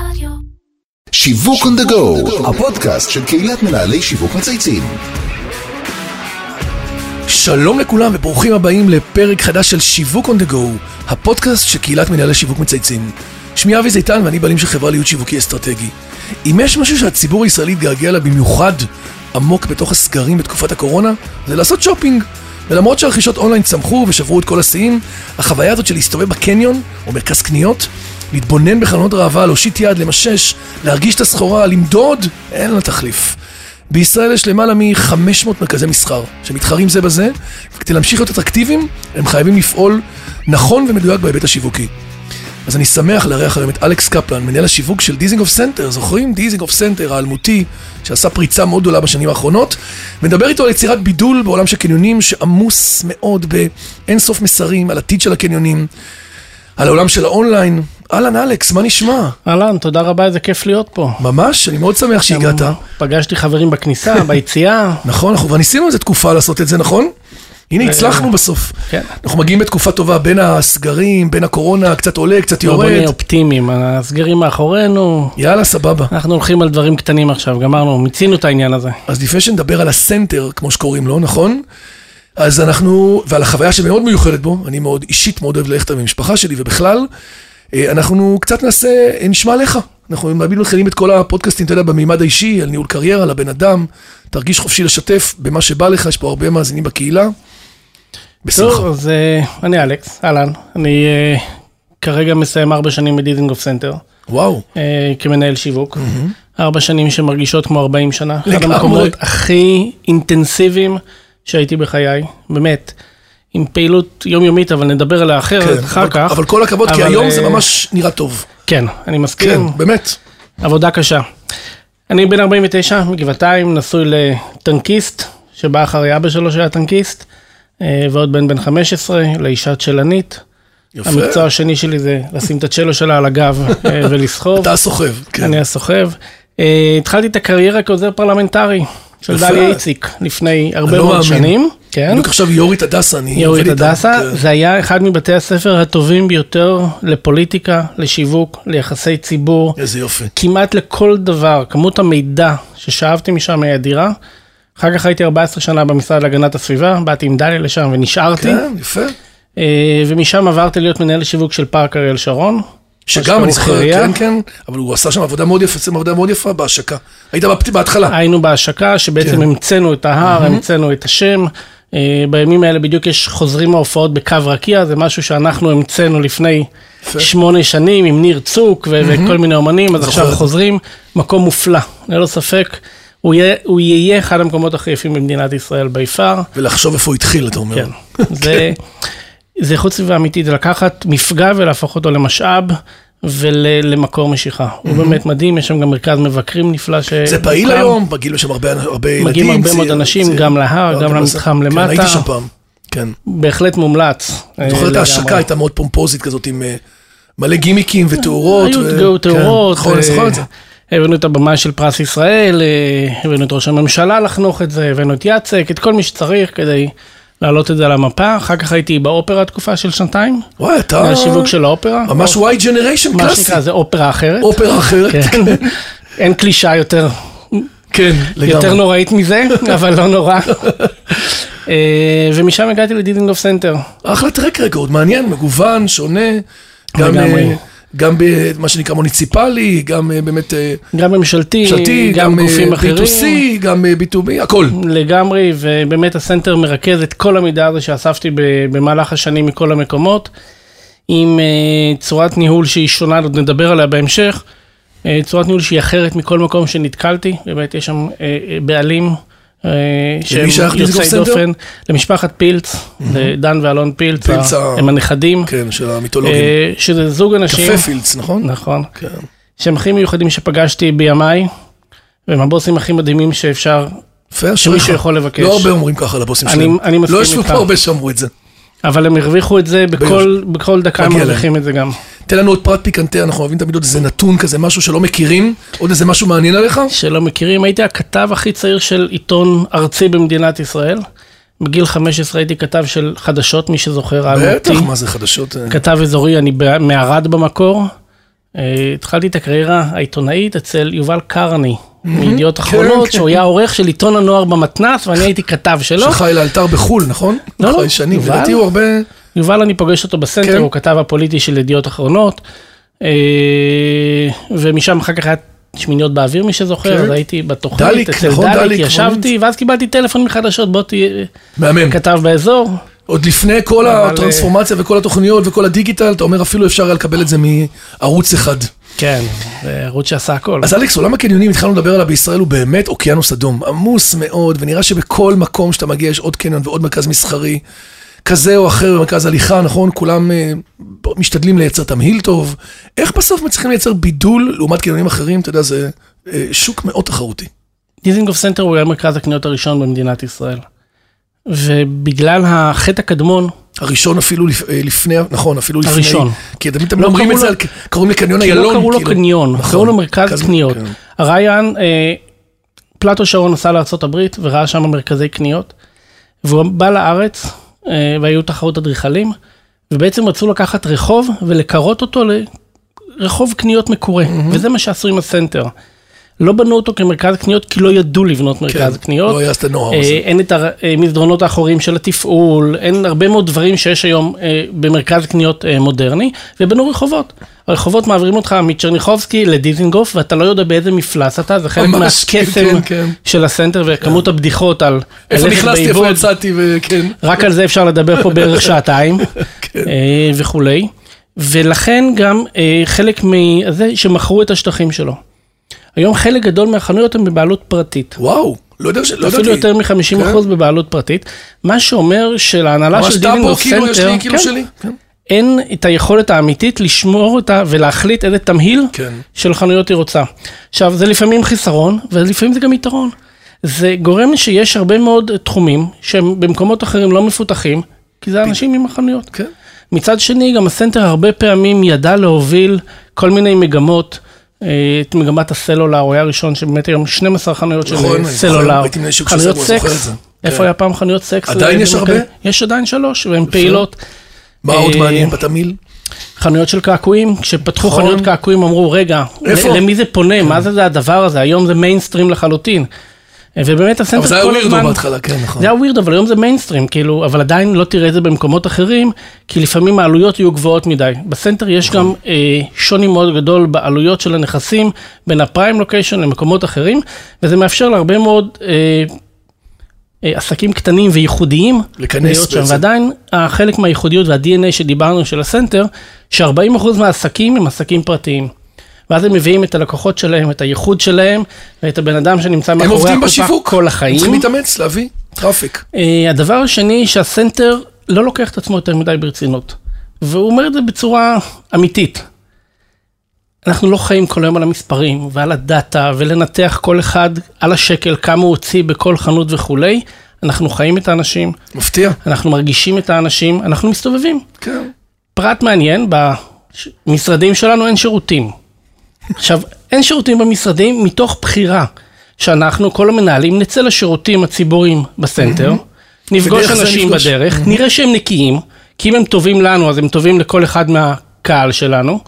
רדיו. שיווק on the go, הפודקאסט של קהילת מנהלי שיווק מצייצים. שלום לכולם וברוכים הבאים לפרק חדש של שיווק on the go, הפודקאסט של קהילת מנהלי שיווק מצייצים. שמי אבי זיתן ואני בעלים של חברה לליווי שיווקי אסטרטגי. אם יש משהו שהציבור הישראלי התגעגע לה במיוחד עמוק בתוך הסגרים בתקופת הקורונה, זה לעשות שופינג. ולמרות שהרכישות אונליין צמחו ושברו את כל השיאים, החוויה הזאת של להסתובב בקניון או מרכז קניות, להתבונן בחלונות ראווה, להושיט יד, למשש, להרגיש את הסחורה, למדוד, אין לה תחליף. בישראל יש למעלה מ-500 מרכזי מסחר שמתחרים זה בזה, וכדי להמשיך להיות אטרקטיביים, הם חייבים לפעול נכון ומדויק בהיבט השיווקי. אז אני שמח לארח היום את אלכס קפלן, מנהל השיווק של דיזינגוף סנטר, זוכרים? דיזינגוף סנטר האלמותי, שעשה פריצה מאוד גדולה בשנים האחרונות, ונדבר איתו על יצירת בידול בעולם של קניונים שעמוס מאוד באין סוף מסרים על עתיד של הקניונים, על העולם של האונליין. אהלן אלכס, מה נשמע? אהלן, תודה רבה, איזה כיף להיות פה. ממש, אני מאוד שמח שהגעת. פגשתי חברים בכניסה, ביציאה. נכון, אנחנו כבר ניסינו איזה תקופה לעשות את זה, נכון? הנה, הצלחנו בסוף. כן. אנחנו מגיעים בתקופה טובה בין הסגרים, בין הקורונה, קצת עולה, קצת בוא יורד. נהיה אופטימיים, הסגרים מאחורינו, יאללה, סבבה. אנחנו הולכים על דברים קטנים עכשיו, גמרנו, מיצינו את העניין הזה. אז לפני שנדבר על הסנטר, כמו שקוראים לו, נכון? אז אנחנו, ועל החוויה שמאוד מיוחדת בו, אני מאוד אישית מאוד אוהב ללכת עם המשפחה שלי, ובכלל, אה, אנחנו קצת נעשה, אה, נשמע עליך. אנחנו תמיד מתחילים את כל הפודקאסטים, אתה יודע, במימד האישי, על ניהול קריירה, על הבן אדם, תרגיש חופשי לשתף במה שבא לך, יש פה הרבה מאזינים בקהילה. בשמחה. טוב, אז אה, אני אלכס, אהלן, אני אה, כרגע מסיים ארבע שנים בדיזינגוף סנטר, וואו, אה, כמנהל שיווק. ארבע שנים שמרגישות כמו 40 שנה. אחד לגמרי. המקומות הכי אינטנסיביים שהייתי בחיי, באמת. עם פעילות יומיומית, אבל נדבר עליה אחרת, כן, אחר אבל, כך. אבל כל הכבוד, כי אבל, היום זה אה, ממש נראה טוב. כן, אני מסכים. כן, באמת. עבודה קשה. אני בן 49, מגבעתיים, נשוי לטנקיסט, שבא אחרי אבא שלו שהיה טנקיסט, אה, ועוד בן בן 15, לאישה צ'לנית. יפה. המקצוע השני שלי זה לשים את הצ'לו שלה על הגב אה, ולסחוב. אתה הסוחב, כן. אני הסוחב. התחלתי את הקריירה כעוזר פרלמנטרי של. דליה איציק לפני הרבה לא מאוד. שנים. כן. בדיוק עכשיו יורית הדסה, אני יורית עובד איתה. הדסה, כן. זה היה אחד מבתי הספר הטובים ביותר לפוליטיקה, לשיווק, ליחסי ציבור. איזה יופי. כמעט לכל דבר, כמות המידע ששאבתי משם היא אדירה. אחר כך הייתי 14 שנה במשרד להגנת הסביבה, באתי עם דליה לשם ונשארתי, כן, יפה. אה, ומשם עברתי להיות מנהל שיווק של פארק אריאל שרון. שגם אני זוכר. כן, כן, אבל הוא עשה שם עבודה מאוד יפה, עושה עבודה מאוד יפה בהשקה. היית בהתחלה. היינו בהשקה, שבעצם כן. המצאנו את ההר, המצאנו את השם. אה, בימים האלה בדיוק יש חוזרים מההופעות בקו רקיע, זה משהו שאנחנו המצאנו לפני. שמונה שנים עם ניר צוק ו- וכל מיני אומנים, אז עכשיו זה. חוזרים, מקום מופלא, ללא ספק. הוא יהיה, הוא יהיה אחד המקומות הכי יפים במדינת ישראל ביפר. ולחשוב איפה הוא התחיל, אתה אומר. כן. זה, זה איכות סביבה אמיתית, זה לקחת מפגע ולהפוך אותו למשאב ולמקור משיכה. הוא באמת מדהים, יש שם גם מרכז מבקרים נפלא. ש- זה פעיל. היום, בגיל שם הרבה ילדים. מגיעים הרבה מאוד אנשים. גם להר, לא, גם אבל למתחם זה- למטה. כן, הייתי שם פעם. כן. בהחלט מומלץ. אני אה, זוכר את. ההשקה הייתה מאוד פומפוזית כזאת, עם אה, מלא גימיקים ותאורות. היו ו- תאורות. כן, נכון, אני אה, זוכר את זה. הבאנו את הבמה של פרס ישראל, אה, הבאנו את ראש הממשלה לחנוך את זה, הבאנו את יאצק, את כל מי שצריך כדי להעלות את זה על המפה. אחר כך הייתי באופרה תקופה של שנתיים, וואי, אתה מהשיווק של האופרה. ממש וואי generation מה קלאסי. שנקרא, זה אופרה אחרת. אופרה אחרת. כן. אין קלישה יותר, כן, יותר לגמרי. נוראית מזה, אבל לא נורא. אה, ומשם הגעתי לדיזינגוף סנטר. אחלה track record, מעניין, מגוון, שונה. גם, לגמרי. גם במה שנקרא מוניציפלי, גם אה, באמת אה, גם ממשלתי, ממשלתי, גם גופים אה, אחרים. B2C, גם אה, B2B, הכל. לגמרי, ובאמת הסנטר מרכז את כל המידע הזה שאספתי במהלך השנים מכל המקומות, עם צורת ניהול שהיא שונה, עוד נדבר עליה בהמשך, צורת ניהול שהיא אחרת מכל מקום שנתקלתי, באמת יש שם בעלים. אה, שהם יוצאי? דופן, למשפחת פילץ, לדן ואלון פילץ, פילץ הם הנכדים, כן, של המיתולוגים. אה, שזה זוג אנשים, קפה פילדס, נכון? נכון, כן. שהם הכי מיוחדים שפגשתי בימיי, והם הבוסים הכי מדהימים שאפשר. שמישהו יכול לבקש. לא הרבה אומרים ככה לבוסים שלהם. אני מסכים לא ישבו איתך. פה הרבה שאמרו את זה. אבל הם הרוויחו את זה בכל, בכל דקה הם. מרוויחים את זה גם. תן לנו עוד פרט פיקנטה, אנחנו אוהבים תמיד עוד איזה נתון כזה, משהו שלא מכירים, עוד איזה משהו מעניין עליך? שלא מכירים, הייתי הכתב הכי צעיר של עיתון ארצי במדינת ישראל. בגיל 15 הייתי כתב של חדשות, מי שזוכר, בטח. מה זה חדשות? כתב אזורי, אני מערד במקור. אה, התחלתי את הקריירה העיתונאית אצל יובל קרני, מידיעות אחרונות, כן. שהוא היה עורך של עיתון הנוער במתנ"ס, ואני הייתי כתב שלו. שחי לאלתר בחו"ל, נכון? לא, לא, שנים, יובל. לדעתי הוא הרבה... יובל, אני פוגש אותו בסנטר, כן. הוא כתב הפוליטי של ידיעות אחרונות, אה, ומשם אחר כך היה שמיניות באוויר, מי שזוכר, כן. אז הייתי בתוכנית, דליק, אצל נכון, דליק, דליק, ישבתי, ואז קיבלתי טלפון מחדשות, בוא תהיה מהמם. כתב באזור. עוד לפני כל אבל, הטרנספורמציה וכל התוכניות וכל הדיגיטל, אתה אומר אפילו אפשר היה לקבל את זה מערוץ אחד. כן, זה ערוץ שעשה הכל. אז אלכס, עולם הקניונים, התחלנו לדבר עליו בישראל, הוא באמת אוקיינוס אדום, עמוס מאוד, ונראה שבכל מקום שאתה מגיע יש עוד קניון ועוד מרכז מסחרי, כזה או אחר במרכז הליכה, נכון? כולם אה, משתדלים לייצר תמהיל טוב. איך בסוף מצליחים לייצר בידול לעומת קניונים אחרים? אתה יודע, זה אה, שוק מאוד תחרותי. דיזינגוף סנטר הוא היה מרכז הקניות הראשון במדינת ישראל. ובגלל החטא הקדמון, הראשון אפילו לפ- אה, לפני, נכון, אפילו לפני. הראשון. כי תמיד אתם לא אומרים את קראו זה, קוראים לקניון כי איילון. לא קראו לו כאילו. קניון, נכון. קראו לו מרכז מרכז- קניות. כן. הרעיין, אה, פלטו שרון נסע לארה"ב וראה שם מרכזי קניות, והוא בא לארץ והיו תחרות אדריכלים, ובעצם רצו לקחת רחוב ולקרות אותו לרחוב קניות מקורה, וזה מה שעשו עם הסנטר. לא בנו אותו כמרכז קניות כי לא ידעו לבנות מרכז כן, קניות. לא היה הנוער אה. אין את המסדרונות האחוריים של התפעול, אין הרבה מאוד דברים שיש היום אה, במרכז קניות אה, מודרני, ובנו רחובות. הרחובות מעבירים אותך מצ'רניחובסקי לדיזינגוף, ואתה לא יודע באיזה מפלס אתה, זה חלק ממש, כן, מהקסם כן. של הסנטר וכמות הבדיחות על איפה נכנסתי, איפה. יצאתי, וכן. רק על זה אפשר לדבר פה בערך שעתיים כן. אה, וכולי. ולכן גם אה, חלק מזה שמכרו את השטחים שלו. היום חלק גדול מהחנויות הן בבעלות פרטית. וואו, לא יודע, ש- לא ידעתי. אפילו יותר מ-50% כן. בבעלות פרטית, מה שאומר שלהנהלה ממש של טאבו, דיזינגוף כאילו, יש סנטר, לי כאילו כן, שלי. כן. אין את היכולת האמיתית לשמור אותה ולהחליט איזה תמהיל כן. של חנויות היא רוצה. עכשיו, זה לפעמים חיסרון, ולפעמים זה גם יתרון. זה גורם שיש הרבה מאוד תחומים שהם במקומות אחרים לא מפותחים, כי זה אנשים עם החנויות. כן. מצד שני, גם הסנטר הרבה פעמים ידע להוביל כל מיני מגמות. אה, את מגמת הסלולר, הוא היה הראשון שבאמת היום 12 חנויות של נכון, סלולר. חנויות סקס. איפה כן. היה פעם חנויות סקס? עדיין אה, יש במרכז- הרבה? יש עדיין שלוש, והן פעילות. מה עוד אה, מעניין בתמהיל? חנויות של קעקועים, כשפתחו נכון. חנויות קעקועים אמרו, רגע, למי זה פונה? מה זה זה הדבר הזה? היום זה מיינסטרים לחלוטין. ובאמת הסנטר אבל זה היה כל weirdo הזמן... בהתחלה, כן, נכון. זה היה weird, אבל היום זה מיינסטרים, כאילו, אבל עדיין לא תראה את זה במקומות אחרים, כי לפעמים העלויות יהיו גבוהות מדי. בסנטר יש נכון. גם אה, שוני מאוד גדול בעלויות של הנכסים בין ה prime location למקומות אחרים, וזה מאפשר להרבה מאוד אה, אה, עסקים קטנים וייחודיים להיות שם, בעצם. ועדיין החלק מהייחודיות וה-DNA שדיברנו של הסנטר, ש-40% מהעסקים הם עסקים פרטיים. ואז הם מביאים את הלקוחות שלהם, את הייחוד שלהם, ואת הבן אדם שנמצא הם מאחורי עובדים הקופה בשיווק. כל הם החיים. צריכים להתאמץ, להביא traffic. אה, הדבר השני, שהסנטר לא לוקח את עצמו יותר מדי ברצינות. והוא אומר את זה בצורה אמיתית. אנחנו לא חיים כל היום על המספרים ועל ה data ולנתח כל אחד על השקל כמה הוא הוציא בכל חנות וכולי. אנחנו חיים את האנשים, מפתיע. אנחנו מרגישים את האנשים, אנחנו מסתובבים. כן. פרט מעניין, במשרדים שלנו אין שירותים. עכשיו, אין שירותים במשרדים מתוך בחירה שאנחנו, כל המנהלים, נצא לשירותים הציבוריים בסנטר, נפגוש אנשים. בדרך, נראה שהם נקיים, כי אם הם טובים לנו, אז הם טובים לכל אחד מהקהל שלנו,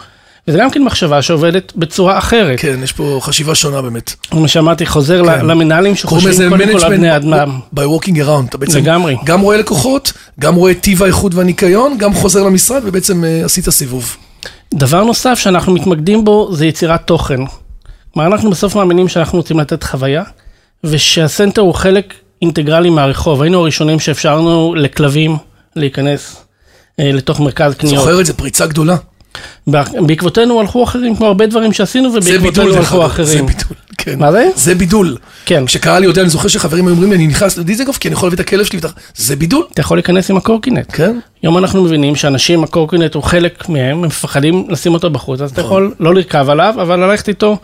וזה גם כן מחשבה שעובדת בצורה אחרת. כן, יש פה חשיבה שונה באמת. כמו שאמרתי, חוזר כן. למנהלים שחושבים קודם כל על בני אדם. by walking around. אתה בעצם לגמרי. גם רואה לקוחות, גם רואה טיב האיכות והניקיון, גם חוזר למשרד ובעצם אה, עשית סיבוב. דבר נוסף שאנחנו מתמקדים בו זה יצירת תוכן. כלומר, אנחנו בסוף מאמינים שאנחנו רוצים לתת חוויה, ושהסנטר הוא חלק אינטגרלי מהרחוב. היינו הראשונים שאפשרנו לכלבים להיכנס אה, לתוך מרכז קניות. זוכר את זה, פריצה גדולה. בע- בעקבותינו הלכו אחרים, כמו הרבה דברים שעשינו, ובעקבותינו הלכו אגב. זה אחרים. בידול, כן. מה זה? זה בידול. כן. כשקרה לי יודע, אני זוכר שחברים היו אומרים לי, אני נכנס לדיזנגוף כי אני יכול להביא את הכלב שלי, זה בידול. אתה יכול להיכנס עם הקורקינט. כן. היום אנחנו מבינים שאנשים, הקורקינט הוא חלק מהם, הם מפחדים לשים אותו בחוץ, אז אתה נכון. יכול לא לרכב עליו, אבל ללכת איתו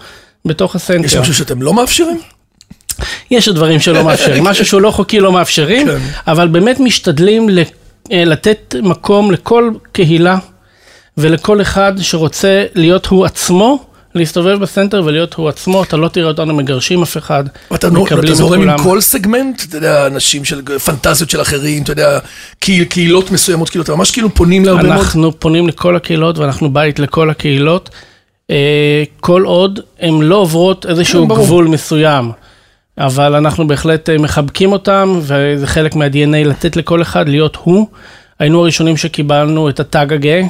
בתוך הסנטר. יש משהו שאתם לא מאפשרים? יש דברים שלא מאפשרים, משהו שהוא לא חוקי לא מאפשרים, כן. אבל באמת משתדלים אה, לתת מקום לכל קהילה ולכל אחד שרוצה להיות הוא עצמו, להסתובב בסנטר ולהיות הוא עצמו, אתה לא תראה אותנו מגרשים אף אחד, ואתה נו- מקבלים ואתה את זורם עם. כל סגמנט, אתה יודע, אנשים של פנטזיות של אחרים, אתה יודע, קהיל- קהילות מסוימות, כאילו, אתה ממש כאילו פונים להרבה מאוד. אנחנו פונים לכל הקהילות ואנחנו בית לכל הקהילות. אה, כל עוד הן לא עוברות איזשהו כן. גבול מסוים. אבל אנחנו בהחלט אה, מחבקים אותם, וזה חלק מה-DNA לתת לכל אחד להיות הוא. היינו הראשונים שקיבלנו את הגאה אה,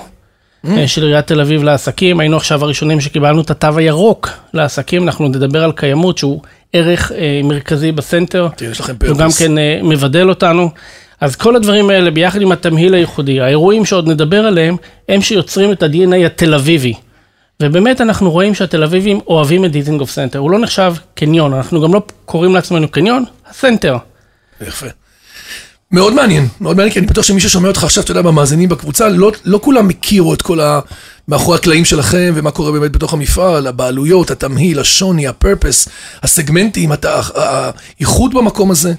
של עיריית תל אביב לעסקים, היינו עכשיו הראשונים שקיבלנו את התו הירוק לעסקים, אנחנו נדבר על קיימות שהוא ערך אה, מרכזי בסנטר. תראה, יש לכם הוא גם. כן אה, מבדל אותנו. אז כל הדברים האלה ביחד עם התמהיל הייחודי, האירועים שעוד נדבר עליהם, הם שיוצרים את ה-DNA התל אביבי. ובאמת אנחנו רואים שהתל אביבים אוהבים את דיזינגוף סנטר, הוא לא נחשב קניון, אנחנו גם לא קוראים לעצמנו קניון, הסנטר. יפה. מאוד מעניין, מאוד מעניין, כי אני בטוח שמי ששומע אותך עכשיו, אתה יודע, במאזינים בקבוצה, לא, לא כולם הכירו את כל ה... מאחורי הקלעים שלכם, ומה קורה באמת בתוך המפעל, הבעלויות, התמהיל, השוני, ה purpose, הסגמנטים, הת- האיחוד במקום הזה.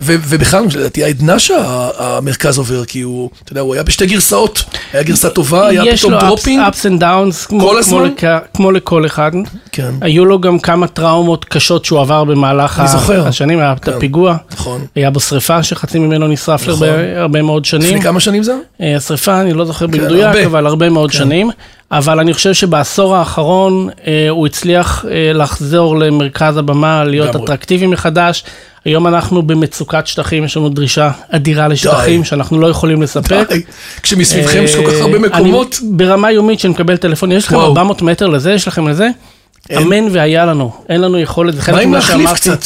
ובכלל, לדעתי, העדנה שהמרכז עובר, כי הוא, אתה יודע, הוא היה בשתי גרסאות. היה גרסה טובה, היה יש פתאום לו ups, dropping. ups and downs, כמו, כל כמו? לכ, כמו לכל אחד. כן, היו לו גם כמה טראומות קשות שהוא עבר במהלך. השנים, היה את כן. הפיגוע, נכון. היה בו שריפה שחצי ממנו נשרף נכון. הרבה מאוד שנים. לפני כמה שנים זה? אה, השריפה, אני לא זוכר במדויק, הרבה. אבל הרבה מאוד שנים. אבל אני חושב שבעשור האחרון אה, הוא הצליח אה, לחזור למרכז הבמה, להיות. אטרקטיבי מחדש. היום אנחנו במצוקת שטחים, יש לנו דרישה אדירה לשטחים די. שאנחנו לא יכולים לספק. די. כשמסביבכם יש כל כך אה, הרבה אני- מקומות. ברמה יומית שאני מקבל טלפון, יש לכם וואו. 400 מטר לזה, יש לכם לזה? אמן והיה לנו, אין לנו יכולת, זה מה חלק אם ממה להחליף שאמרתי. קצת?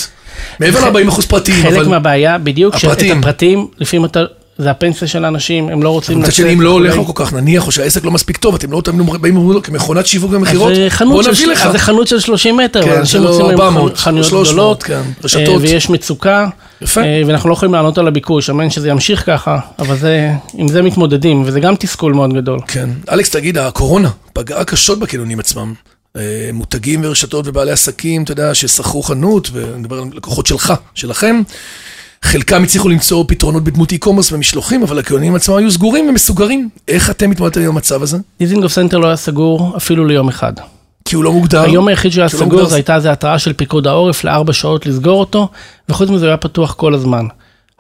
מעבר ל-40 אחוז פרטיים, חלק אבל מהבעיה, בדיוק, שאת הפרטיים. הפרטים, לפעמים אתה, זה הפנסיה של האנשים, הם לא רוצים מצד לצאת. שני, אם לא הולך. לו כל כך, נניח, או שהעסק לא מספיק טוב, אתם לא תמיד באים ואומרים לו, כמכונת שיווק ומכירות, חנות בוא נביא לך. אז זה חנות של 30 מטר, כן, אנשים לא רוצים היום 400, חנ- חנויות 300, גדולות, כן, אה, רשתות. ויש מצוקה. אה, ואנחנו לא יכולים לענות על הביקוש, אמן שזה ימשיך ככה, אבל זה, עם זה מתמודדים, וזה גם תסכול מאוד גדול. כן. אלכס, תגיד, הקורונה פגעה קשות בקניונים עצמם. אה, מותגים ורשתות ובעלי עסקים, אתה יודע, ששכרו חנות, ואני מדבר על לקוחות שלך, שלכם. חלקם הצליחו למצוא פתרונות בדמות e-commerce ומשלוחים, אבל הקניונים עצמם היו סגורים ומסוגרים. איך אתם מתמודדים עם המצב הזה? דיזינגוף סנטר לא היה סגור אפילו ליום אחד. כי הוא לא מוגדר. היום היחיד שהיה לא סגור מוגדר. זה הייתה איזו התראה של פיקוד העורף לארבע שעות לסגור אותו, וחוץ מזה הוא היה פתוח כל הזמן.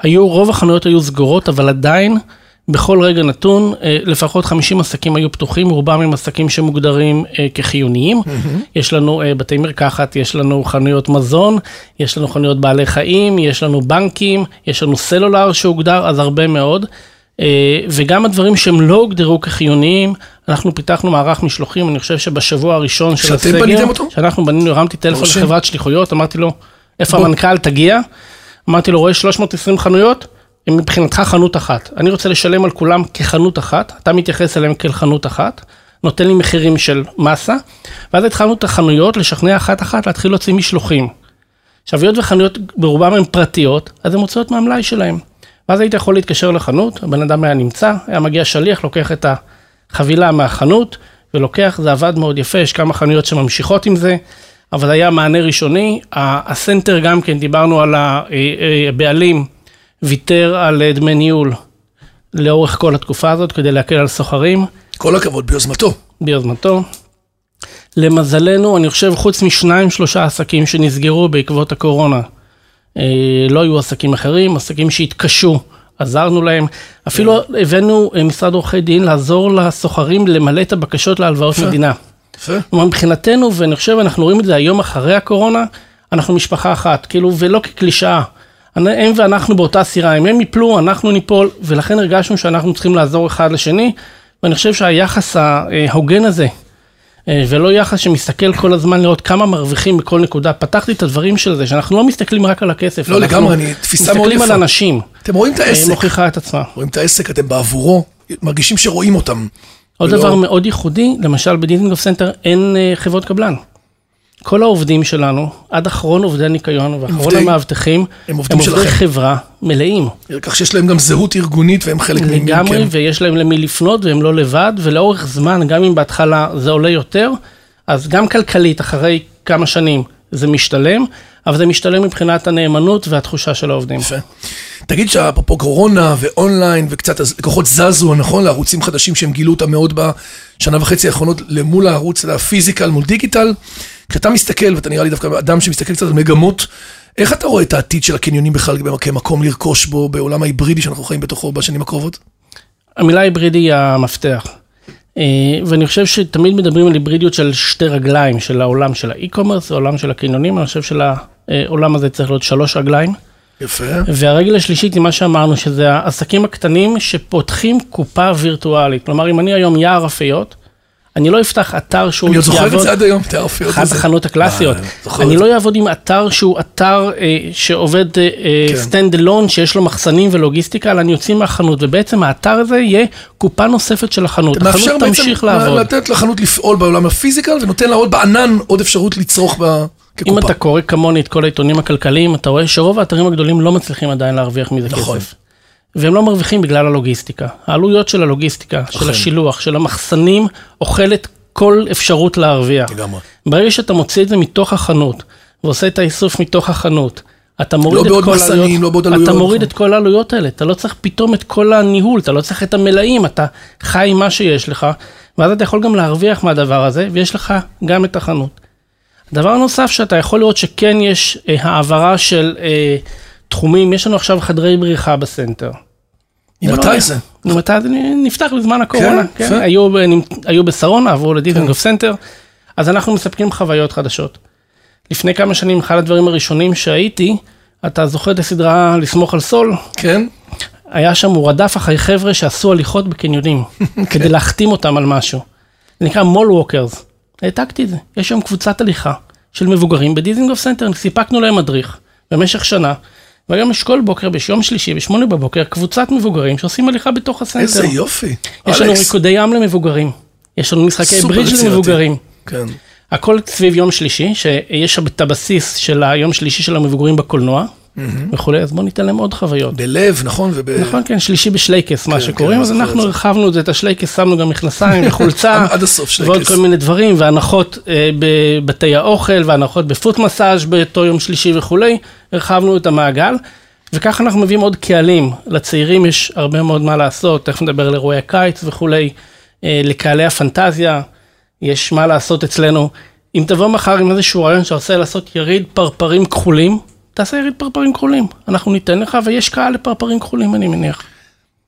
היו, רוב החנויות היו סגורות, אבל עדיין, בכל רגע נתון, אה, לפחות 50 עסקים היו פתוחים, רובם הם עסקים שמוגדרים אה, כחיוניים. יש לנו אה, בתי מרקחת, יש לנו חנויות מזון, יש לנו חנויות בעלי חיים, יש לנו בנקים, יש לנו סלולר שהוגדר, אז הרבה מאוד. וגם הדברים שהם לא הוגדרו כחיוניים, אנחנו פיתחנו מערך משלוחים, אני חושב שבשבוע הראשון של שאתם הסגר, בניתם אותו? שאנחנו בנינו, הרמתי טלפון. לחברת שליחויות, אמרתי לו, איפה. המנכ"ל, תגיע. אמרתי לו, רואה 320 חנויות, הם מבחינתך חנות אחת. אני רוצה לשלם על כולם כחנות אחת, אתה מתייחס אליהם כאל חנות אחת, נותן לי מחירים של מסה, ואז התחלנו את החנויות לשכנע אחת-אחת להתחיל להוציא משלוחים. עכשיו, היות וחנויות ברובם הן פרטיות, אז הן מוציאות מהמלאי שלהם. ואז היית יכול להתקשר לחנות, הבן אדם היה נמצא, היה מגיע שליח, לוקח את החבילה מהחנות, ולוקח, זה עבד מאוד יפה, יש כמה חנויות שממשיכות עם זה, אבל היה מענה ראשוני. הסנטר גם כן, דיברנו על הבעלים, ויתר על אה, דמי ניהול לאורך כל התקופה הזאת, כדי להקל על סוחרים. כל הכבוד, ביוזמתו. ביוזמתו. למזלנו, אני חושב, חוץ משניים, שלושה עסקים שנסגרו בעקבות הקורונה, אה, לא היו עסקים אחרים, עסקים שהתקשו, עזרנו להם. אפילו הבאנו אה, משרד עורכי דין לעזור לסוחרים למלא את הבקשות להלוואות יפה. מדינה. יפה. כלומר, מבחינתנו, ואני חושב, אנחנו רואים את זה היום אחרי הקורונה, אנחנו משפחה אחת, כאילו, ולא כקלישאה. הם ואנחנו באותה סירה, אם הם יפלו, אנחנו ניפול, ולכן הרגשנו שאנחנו צריכים לעזור אחד לשני, ואני חושב שהיחס ההוגן הזה, אה, ולא יחס שמסתכל כל הזמן לראות כמה מרוויחים בכל נקודה, פתחתי את הדברים של זה, שאנחנו לא מסתכלים רק על הכסף. לא, לגמרי, אני- תפיסה מאוד מסתכלים יפה. על אנשים, אתם רואים את אה, העסק, מוכיחה את עצמה. רואים את העסק, אתם בעבורו, מרגישים שרואים אותם. עוד ולא- דבר מאוד ייחודי, למשל בדיזנגוף סנטר אין אה, חברות קבלן. כל העובדים שלנו, עד אחרון עובדי הניקיון ואחרון עובדי- המאבטחים, הם עובדים הם עובדי. חברה מלאים. כך שיש להם גם זהות ארגונית והם חלק ממי לגמרי, כן. ויש להם למי לפנות והם לא לבד, ולאורך זמן, גם אם בהתחלה זה עולה יותר, אז גם כלכלית, אחרי כמה שנים, זה משתלם, אבל זה משתלם מבחינת הנאמנות והתחושה של העובדים. יפה. תגיד שאפרופו קורונה ואונליין וקצת לקוחות זזו, נכון? לערוצים חדשים שהם גילו אותם מאוד בשנה וחצי האחרונות למול הערוץ ה physical מול digital. כשאתה מסתכל, ואתה נראה לי דווקא אדם שמסתכל קצת על מגמות, איך אתה רואה את העתיד של הקניונים בכלל כמקום לרכוש בו בעולם ההיברידי שאנחנו חיים בתוכו בשנים הקרובות? המילה היברידי היא המפתח. אה, ואני חושב שתמיד מדברים על היברידיות של שתי רגליים, של העולם של ה e-commerce, העולם של הקניונים, אני חושב שלעולם הזה צריך להיות שלוש רגליים. יפה. והרגל השלישית היא מה שאמרנו, שזה העסקים הקטנים שפותחים קופה וירטואלית. כלומר, אם אני היום יער אפיות, אני לא אפתח אתר שהוא אני עוד זוכר את זה עד היום, את האופיות אחת הזה. התחנות הקלאסיות. אה, אני לא. אעבוד עם אתר שהוא אתר אה, שעובד כן. סטנד אלון, שיש לו מחסנים ולוגיסטיקה, אלא אני יוצא מהחנות, ובעצם האתר הזה יהיה קופה נוספת של החנות. מאפשר החנות בעצם תמשיך לעבוד. לתת לחנות לפעול בעולם הפיזיקל, ונותן לה עוד בענן עוד אפשרות לצרוך אם כקופה. אתה קורא כמוני את כל העיתונים הכלכליים, אתה רואה שרוב האתרים הגדולים לא מצליחים עדיין להרוויח מזה נכון. כסף. והם לא מרוויחים בגלל הלוגיסטיקה. העלויות של הלוגיסטיקה, של אכן. השילוח, של המחסנים, אוכלת כל אפשרות להרוויח. לגמרי. ברגע שאתה מוציא את זה מתוך החנות, ועושה את האיסוף מתוך החנות, אתה מוריד לא את כל מחסנים, העלויות, לא בעוד עלויות, אתה מוריד. את כל העלויות האלה, אתה לא צריך פתאום את כל הניהול, אתה לא צריך את המלאים, אתה חי עם מה שיש לך, ואז אתה יכול גם להרוויח מהדבר הזה, ויש לך גם את החנות. דבר נוסף שאתה יכול לראות שכן יש אה, העברה של אה, תחומים, יש לנו עכשיו חדרי בריחה בסנטר. ממתי זה? ממתי זה נפתח בזמן הקורונה, כן, כן, יפה. היו, בשרונה, עברו לדיזנגוף סנטר, אז אנחנו מספקים חוויות חדשות. לפני כמה שנים, אחד הדברים הראשונים שהייתי, אתה זוכר את הסדרה לסמוך על סול? כן? היה שם, הוא רדף אחרי חבר'ה שעשו הליכות בקניונים, כדי להחתים אותם על משהו. זה נקרא mall walkers. העתקתי את זה. יש שם קבוצת הליכה של מבוגרים בדיזנגוף סנטר, סיפקנו להם מדריך במשך שנה, והיום יש כל בוקר, ביום שלישי, בשמונה בבוקר, קבוצת מבוגרים שעושים הליכה בתוך הסנטר. איזה יופי. יש לנו ריקודי ים למבוגרים, יש לנו משחקי ברידג'. למבוגרים. כן. הכל סביב יום שלישי, שיש את הבסיס של היום שלישי של המבוגרים בקולנוע וכולי, אז בואו ניתן להם עוד חוויות. בלב, נכון? וב... נכון, כן, שלישי בשלייקס, מה כן, שקוראים, כן, אז אנחנו. הרחבנו את זה, את השלייקס, שמנו גם מכנסיים וחולצה, עד הסוף שלייקס. ועוד כל מיני דברים, והנחות אה, בבתי האוכל, והנחות בפוט מסאז' באותו יום שלישי וכולי, הרחבנו את המעגל, וככה אנחנו מביאים עוד קהלים. לצעירים יש הרבה מאוד מה לעשות, תכף נדבר על אירועי הקיץ וכולי, אה, לקהלי הפנטזיה, יש מה לעשות אצלנו. אם תבוא מחר עם איזשהו רעיון שעושה לעשות יריד פרפרים כחולים, תעשה יריד פרפרים כחולים, אנחנו ניתן לך, ויש קהל לפרפרים כחולים, אני מניח.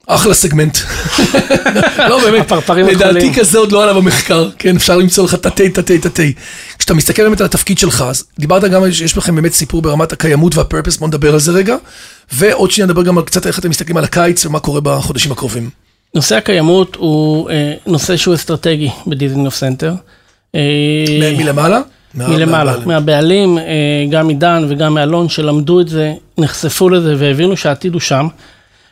אחלה סגמנט. לא, באמת, הפרפרים לדעתי הכחולים. כזה עוד לא עלה במחקר, כן, אפשר למצוא לך תתי, תתי, תתי. כשאתה מסתכל באמת על התפקיד שלך, אז דיברת גם שיש לכם באמת סיפור ברמת הקיימות וה purpose, בוא נדבר על זה רגע, ועוד שנייה נדבר גם על קצת איך אתם מסתכלים על הקיץ ומה קורה בחודשים הקרובים. נושא הקיימות הוא אה, נושא שהוא אסטרטגי בדיזנגוף סנטר. אה, מלמעלה? מלמעלה, מהבעלים. אה, גם מדן וגם מאלון שלמדו את זה, נחשפו לזה והבינו שהעתיד הוא שם.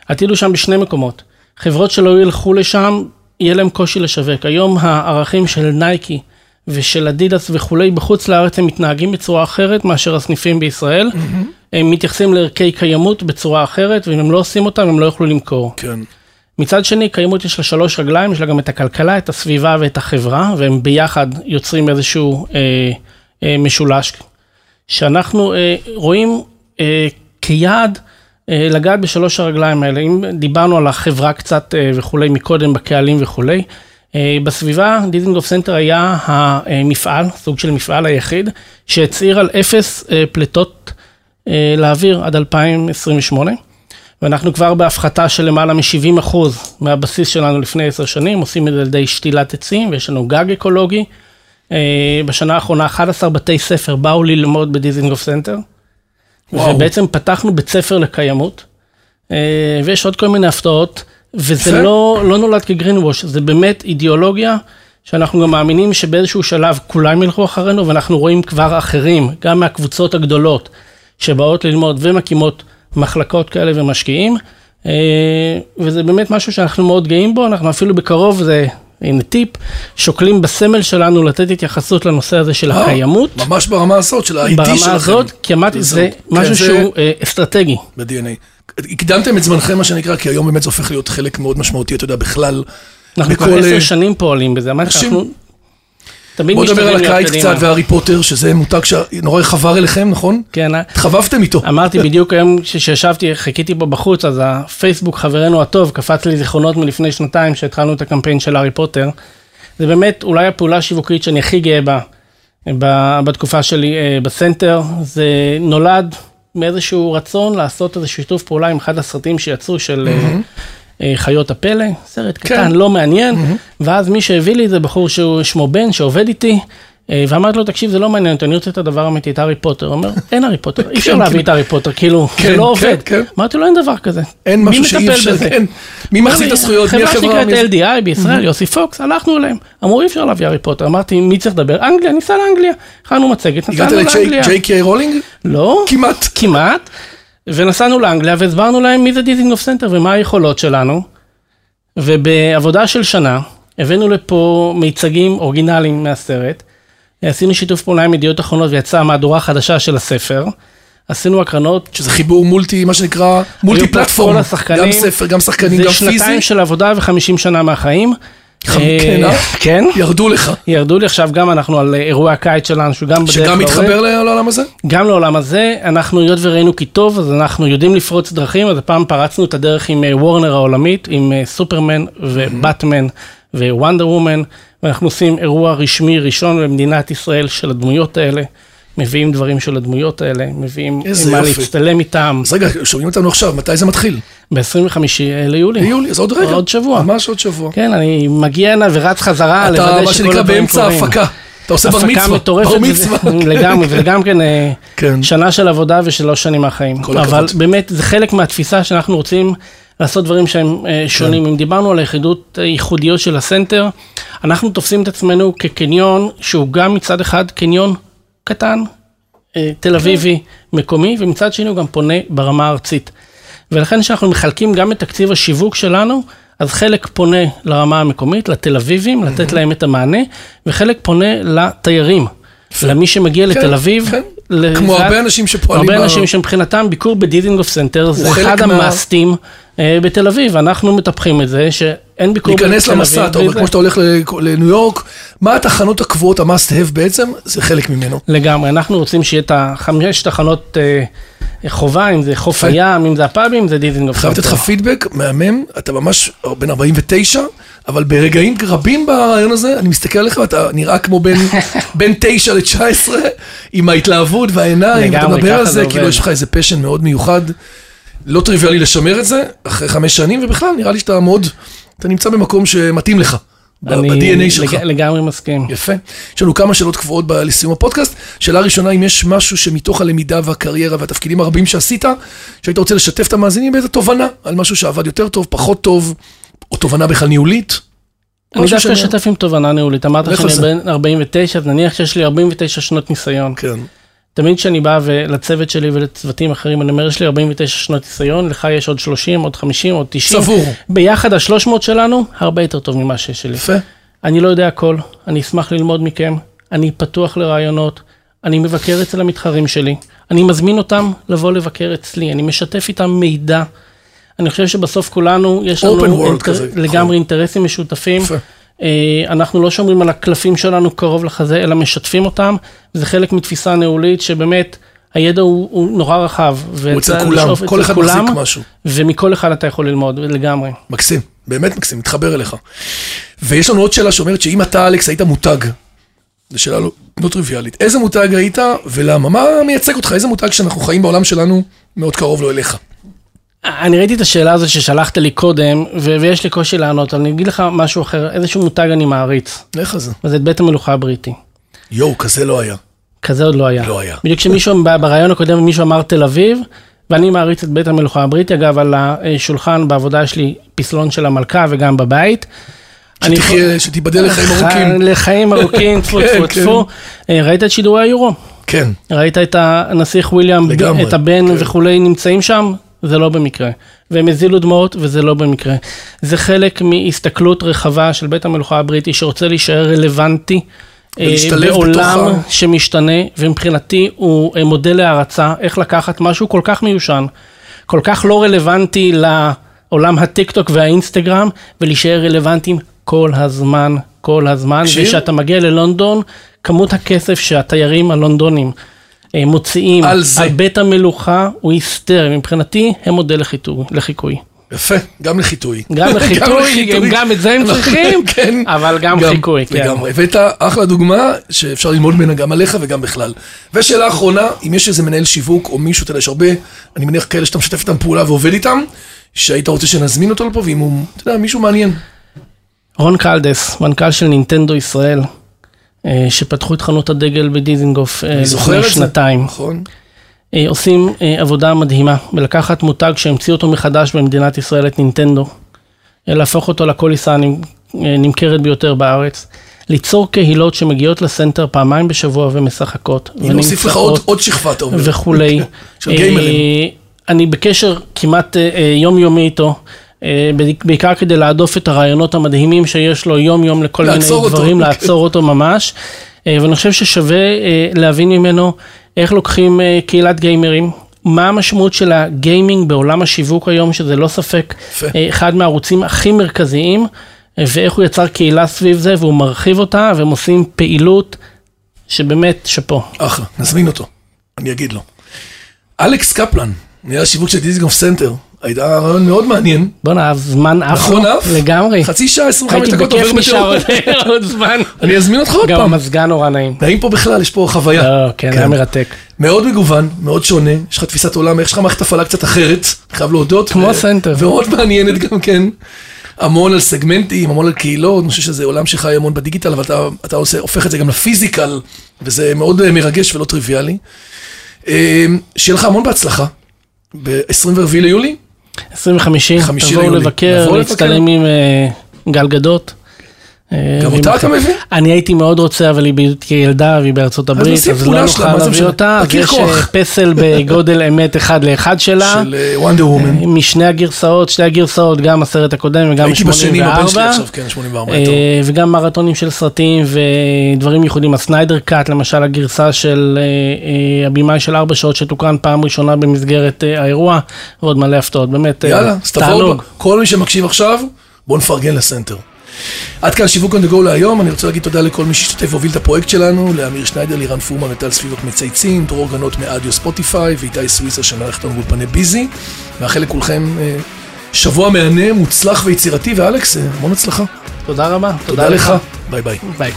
העתיד הוא שם בשני מקומות. חברות שלא ילכו לשם, יהיה להם קושי לשווק. היום הערכים של נייקי ושל אדידס וכולי בחוץ לארץ הם מתנהגים בצורה אחרת מאשר הסניפים בישראל. הם מתייחסים לערכי קיימות בצורה אחרת, ואם הם לא עושים אותם הם לא יוכלו למכור. כן. מצד שני, קיימות יש לה שלוש רגליים, יש לה גם את הכלכלה, את הסביבה ואת החברה, והם ביחד יוצרים איזשהו אה, משולש, שאנחנו אה, רואים אה, כיעד אה, לגעת בשלוש הרגליים האלה. אם דיברנו על החברה קצת אה, וכולי מקודם, בקהלים וכולי, אה, בסביבה, דיזנגוף סנטר היה המפעל, סוג של מפעל היחיד, שהצהיר על אפס אה, פליטות אה, לאוויר עד 2028. ואנחנו כבר בהפחתה של למעלה מ-70 אחוז מהבסיס שלנו לפני עשר שנים, עושים את זה על ידי שתילת עצים, ויש לנו גג אקולוגי. אה, בשנה האחרונה 11 בתי ספר באו ללמוד בדיזינגוף סנטר, וואו. ובעצם פתחנו בית ספר לקיימות, אה, ויש עוד כל מיני הפתעות, וזה. לא, לא נולד כ greenwash, זה באמת אידיאולוגיה. שאנחנו גם מאמינים שבאיזשהו שלב כולם ילכו אחרינו, ואנחנו רואים כבר אחרים, גם מהקבוצות הגדולות, שבאות ללמוד ומקימות מחלקות כאלה ומשקיעים, אה, וזה באמת משהו שאנחנו מאוד גאים בו, אנחנו אפילו בקרוב, זה, הנה טיפ, שוקלים בסמל שלנו לתת התייחסות לנושא הזה של אה, הקיימות, ממש ברמה הזאת של ה-ID שלכם. ברמה הזאת, כי אמרתי, זה כן, משהו זה- שהוא אה, אסטרטגי. ב-DNA. הקדמתם את זמנכם, מה שנקרא, כי היום באמת זה הופך להיות חלק מאוד משמעותי, אתה יודע, בכלל. אנחנו כבר עשר אה, שנים פועלים בזה, אמרתי, אנשים- אנחנו תמיד בוא נדבר על הקיץ. קצת והארי פוטר, שזה מותג שנורא חבר אליכם, נכון? כן, אה? התחבבתם איתו. אמרתי בדיוק היום כשישבתי, חיכיתי פה בחוץ, אז הפייסבוק חברנו הטוב קפץ לי זיכרונות מלפני שנתיים שהתחלנו את הקמפיין של הארי פוטר. זה באמת אולי הפעולה השיווקית שאני הכי גאה בה בתקופה שלי אה, בסנטר. זה נולד מאיזשהו רצון לעשות איזה שיתוף פעולה עם אחד הסרטים שיצאו של אה, חיות הפלא, סרט כן. קטן, לא מעניין, ואז מי שהביא לי זה בחור שהוא שמו בן, שעובד איתי. אה, ואמרתי לו, תקשיב, זה לא מעניין אותי, אני רוצה את הדבר האמיתי, את הארי פוטר. הוא אומר, אין הארי פוטר, אי אפשר כן, להביא כן. את הארי פוטר, כאילו, כן, זה לא כן, עובד. כן. אמרתי לו, אין דבר כזה. אין משהו שאי אפשר? כן. מי מחזיק את הזכויות? מי חברה החברה? מי שנקראת? LDI בישראל, יוסי פוקס, הלכנו אליהם. אמרו, אי אפשר להביא הארי פוטר. אמרתי, מי צריך לדבר? אנגליה, ניסע לאנגליה. הכנו מצגת, הגעת נסענו לאנגליה. לג'יי קיי רולינג? לא, כמעט. כמעט. ונסענו לאנגליה והסברנו להם מי זה דיזינגוף סנטר ומה היכולות שלנו. ובעבודה של שנה, הבאנו לפה מיצגים אורגינליים מהסרט. עשינו שיתוף פעולה עם ידיעות אחרונות ויצאה מהדורה חדשה של הספר. עשינו הקרנות. שזה חיבור multi, מה שנקרא, multi platform. גם ספר, גם שחקנים, זה גם פיזי. שנתיים של עבודה וחמישים שנה מהחיים. אה, כן, אה? כן. ירדו לך. ירדו לי עכשיו גם אנחנו על אירועי הקיץ שלנו, שהוא גם בדרך שגם לעובד. מתחבר לעולם הזה? גם לעולם הזה, אנחנו, היות וראינו כי טוב, אז אנחנו יודעים לפרוץ דרכים, אז הפעם פרצנו את הדרך עם אה, וורנר העולמית, עם סופרמן ובטמן ווונדר וומן, ואנחנו עושים אירוע רשמי ראשון במדינת ישראל של הדמויות האלה, מביאים דברים של הדמויות האלה, מביאים מה. להצטלם איתם, אז רגע, שומעים אותנו עכשיו, מתי זה מתחיל? ב-25 ליולי. ביולי, אז עוד רגע. עוד שבוע. ממש עוד שבוע. כן, אני מגיע הנה ורץ חזרה, אתה, לוודא מה שכל שנקרא, הדברים באמצע קורים. ההפקה. אתה עושה בר הפקה מצווה. מטורפת, בר מצווה. לגמרי, זה גם כן, אה, כן. שנה של עבודה ושלוש שנים מהחיים. כל אבל הכבוד. באמת, זה חלק מהתפיסה שאנחנו רוצים לעשות דברים שהם אה, שונים. אם דיברנו על היחידות הייחודיות של הסנטר, אנחנו תופסים את עצמנו כקניון שהוא גם מצד אחד קניון קטן, אה, תל אביבי, מקומי, ומצד שני הוא גם פונה ברמה הארצית. ולכן כשאנחנו מחלקים גם את תקציב השיווק שלנו, אז חלק פונה לרמה המקומית, לתל אביבים, לתת להם את המענה, וחלק פונה לתיירים. למי שמגיע לתל אביב. כן. ל- כמו הרבה אנשים שפועלים הרבה אנשים שמבחינתם ביקור בדיזינגוף סנטר זה אחד מה- ה mustים אה, בתל אביב, אנחנו מטפחים את זה שאין ביקור. להיכנס למסע, אתה אומר. כמו שאתה הולך לניו יורק, מה התחנות הקבועות, ה-must have בעצם, זה חלק ממנו. לגמרי, אנחנו רוצים שיהיה את החמש תחנות אה, חובה, אם זה חוף. הים, אם זה הפאבים, זה דיזינגוף חייב לתת לך פידבק מהמם, אתה ממש בן 49, אבל ברגעים רבים ברעיון הזה, אני מסתכל עליך ואתה נראה כמו בין 9 ל-19, עם ההתלהבות והעיניים, לגמרי, מדבר על זה, כאילו. יש לך איזה פשן מאוד מיוחד, לא טריוויאלי לשמר את זה, אחרי חמש שנים, ובכלל נראה לי שאתה מאוד, אתה נמצא במקום שמתאים לך, אני ב-DNA שלך. לג- לגמרי מסכים. יפה. יש לנו כמה שאלות קבועות ב- לסיום הפודקאסט. שאלה ראשונה, אם יש משהו שמתוך הלמידה והקריירה והתפקידים הרבים שעשית, שהיית רוצה לשתף את המאזינים באיזה תובנה על משהו שעבד יותר טוב, פחות טוב, או תובנה בכלל ניהולית? אני דווקא אשתף עם תובנה ניהולית, אמרת שאני. בן 49, אז נניח שיש לי 49 שנות ניסיון. כן. תמיד כשאני בא לצוות שלי ולצוותים אחרים, אני אומר, יש לי 49 שנות ניסיון, לך יש עוד 30, עוד 50, עוד 90. סבור. ביחד ה-300 שלנו, הרבה יותר טוב ממה שיש לי. יפה. אני לא יודע הכל, אני אשמח ללמוד מכם, אני פתוח לרעיונות, אני מבקר אצל המתחרים שלי, אני מזמין אותם לבוא לבקר אצלי, אני משתף איתם מידע. אני חושב שבסוף כולנו, יש לנו world כזה, נכון. לגמרי אינטרסים משותפים. יפה. אה, אנחנו לא שומרים על הקלפים שלנו קרוב לחזה, אלא משתפים אותם. זה חלק מתפיסה ניהולית שבאמת, הידע הוא, הוא נורא רחב. הוא אצל כולם, כל אחד מחזיק משהו. ומכל אחד אתה יכול ללמוד, לגמרי. מקסים, באמת מקסים, מתחבר אליך. ויש לנו עוד שאלה שאומרת שאם אתה, אלכס, היית מותג, זו שאלה לא, לא טריוויאלית, איזה מותג היית ולמה? מה מייצג אותך? איזה מותג שאנחנו חיים בעולם שלנו מאוד קרוב לו אליך? אני ראיתי את השאלה הזו ששלחת לי קודם, ו- ויש לי קושי לענות, אבל אני אגיד לך משהו אחר, איזשהו מותג אני מעריץ, על זה. וזה את בית המלוכה הבריטי. יואו, כזה לא היה. כזה עוד לא היה. לא היה. בדיוק כשמישהו, ב- ברעיון הקודם מישהו אמר תל אביב, ואני מעריץ את בית המלוכה הבריטי, אגב, על השולחן בעבודה יש לי פסלון של המלכה וגם בבית. שתחיה, שתיבדל לחיים ארוכים. לחיים ארוכים, טפו טפו כן. טפו. אה, ראית את שידורי היורו? כן, ראית את הנסיך וויליאם, את הבן כן. וכולי נמצאים שם? זה לא במקרה. והם הזילו דמעות וזה לא במקרה. זה חלק מהסתכלות רחבה של בית המלוכה הבריטי שרוצה להישאר רלוונטי. אה, בעולם בתוך ה- שמשתנה, ומבחינתי הוא אה, מודל להערצה, איך לקחת משהו כל כך מיושן, כל כך לא רלוונטי לעולם הטיק טוק והאינסטגרם, ולהישאר רלוונטיים כל הזמן, כל הזמן. וכשאתה מגיע ללונדון, כמות הכסף שהתיירים הלונדונים מוציאים על זה. על בית המלוכה הוא היסטרי, מבחינתי הם מודל לחיתוי- לחיקוי. יפה, גם לחיטוי. גם לחיטוי, הם גם את זה הם צריכים, כן. אבל גם חיקוי, כן. לגמרי. הבאת אחלה דוגמה שאפשר ללמוד ממנה גם עליך וגם בכלל. ושאלה אחרונה, אם יש איזה מנהל שיווק או מישהו, אתה יודע, יש הרבה, אני מניח כאלה שאתה משתף איתם פעולה ועובד איתם, שהיית רוצה שנזמין אותו לפה, ואם הוא, אתה יודע, מישהו מעניין. רון קלדס, מנכ"ל של נינטנדו ישראל, אה, שפתחו את חנות הדגל בדיזינגוף אה, לפני. שנתיים. נכון. אה, עושים אה, עבודה מדהימה בלקחת מותג שהמציאו אותו מחדש במדינת ישראל, את נינטנדו, אה, להפוך אותו לקוליסה הנמכרת ביותר בארץ, ליצור קהילות שמגיעות לסנטר פעמיים בשבוע ומשחקות. אני אוסיף לך עוד, עוד שכבה, אתה אומר. וכולי. של גיימרים. אה, אני בקשר כמעט אה, אה, יומיומי איתו. אה, בעיקר כדי להדוף את הרעיונות המדהימים שיש לו יום יום לכל מיני אותו. דברים, לעצור אותו ממש. אה, ואני חושב ששווה אה, להבין ממנו איך לוקחים קהילת גיימרים, מה המשמעות של הגיימינג בעולם השיווק היום, שזה לא ספק יפה. אה, אחד מהערוצים הכי מרכזיים, ואיך הוא יצר קהילה סביב זה, והוא מרחיב אותה, והם עושים פעילות שבאמת שאפו. אחלה, נזמין אותו, אני אגיד לו. אלכס קפלן, מנהל השיווק של דיזינגוף סנטר, הייתה רעיון מאוד מעניין. בואנה, הזמן עף נכון, עף? לגמרי. חצי שעה, 25 הייתי דקות בכיף עובר נשאר בטירוף. עוד- עוד זמן. אני אזמין אותך עוד גם פעם. המזגן נורא נעים. נעים פה בכלל, יש פה חוויה. לא, כן, היה מרתק. מאוד מגוון, מאוד שונה, יש לך תפיסת עולם, יש לך מערכת הפעלה קצת אחרת, חייב להודות. כמו סנטר. ומאוד מעניינת גם כן. המון על סגמנטים, המון על קהילות, אני חושב שזה עולם שחי המון בדיגיטל, אבל אתה, אתה עושה, הופך את זה גם ל physical, וזה מאוד אה, מרגש ולא טריוויאלי. אה, שיהיה לך המון בהצלחה. ב-24 ליולי, 25, חמישי תבואו. לבקר, נבוא להצטלם עם אה, גל גדות. אה, גם ועם אותה אתה מביא? אני הייתי מאוד רוצה, אבל היא ילדה והיא בארצות הברית, אז לא נוכל להביא? אותה. אז יש. אה, פסל בגודל אמת אחד לאחד שלה. של וונדר וומן. משני הגרסאות, שתי הגרסאות, גם הסרט הקודם וגם הייתי בשני עם הבן שלי 84. עכשיו, כן, 84. אה, טוב. וגם מרתונים של סרטים ודברים ייחודיים, הסניידר קאט, למשל הגרסה של אה, אה, הבמאי של ארבע שעות שתוקרן פעם ראשונה במסגרת אה, האירוע, ועוד מלא הפתעות, באמת, אה, יאללה, אז תבואו, תענוג. כל מי שמקשיב עכשיו, בואו נפרגן לסנטר. עד כאן שיווק on the go להיום, אני רוצה להגיד תודה לכל מי שהשתתף והוביל את הפרויקט שלנו, לאמיר שניידר, לירן פורמן וטל סביבות מצייצים, דרור גנות מאדיו ספוטיפיי, ואיתי סוויסה שנערך אותנו באולפני ביזי. מאחל לכולכם אה, שבוע מהנה, מוצלח ויצירתי, ואלכס, אה, המון הצלחה. תודה רבה. תודה לך, ביי ביי. ביי.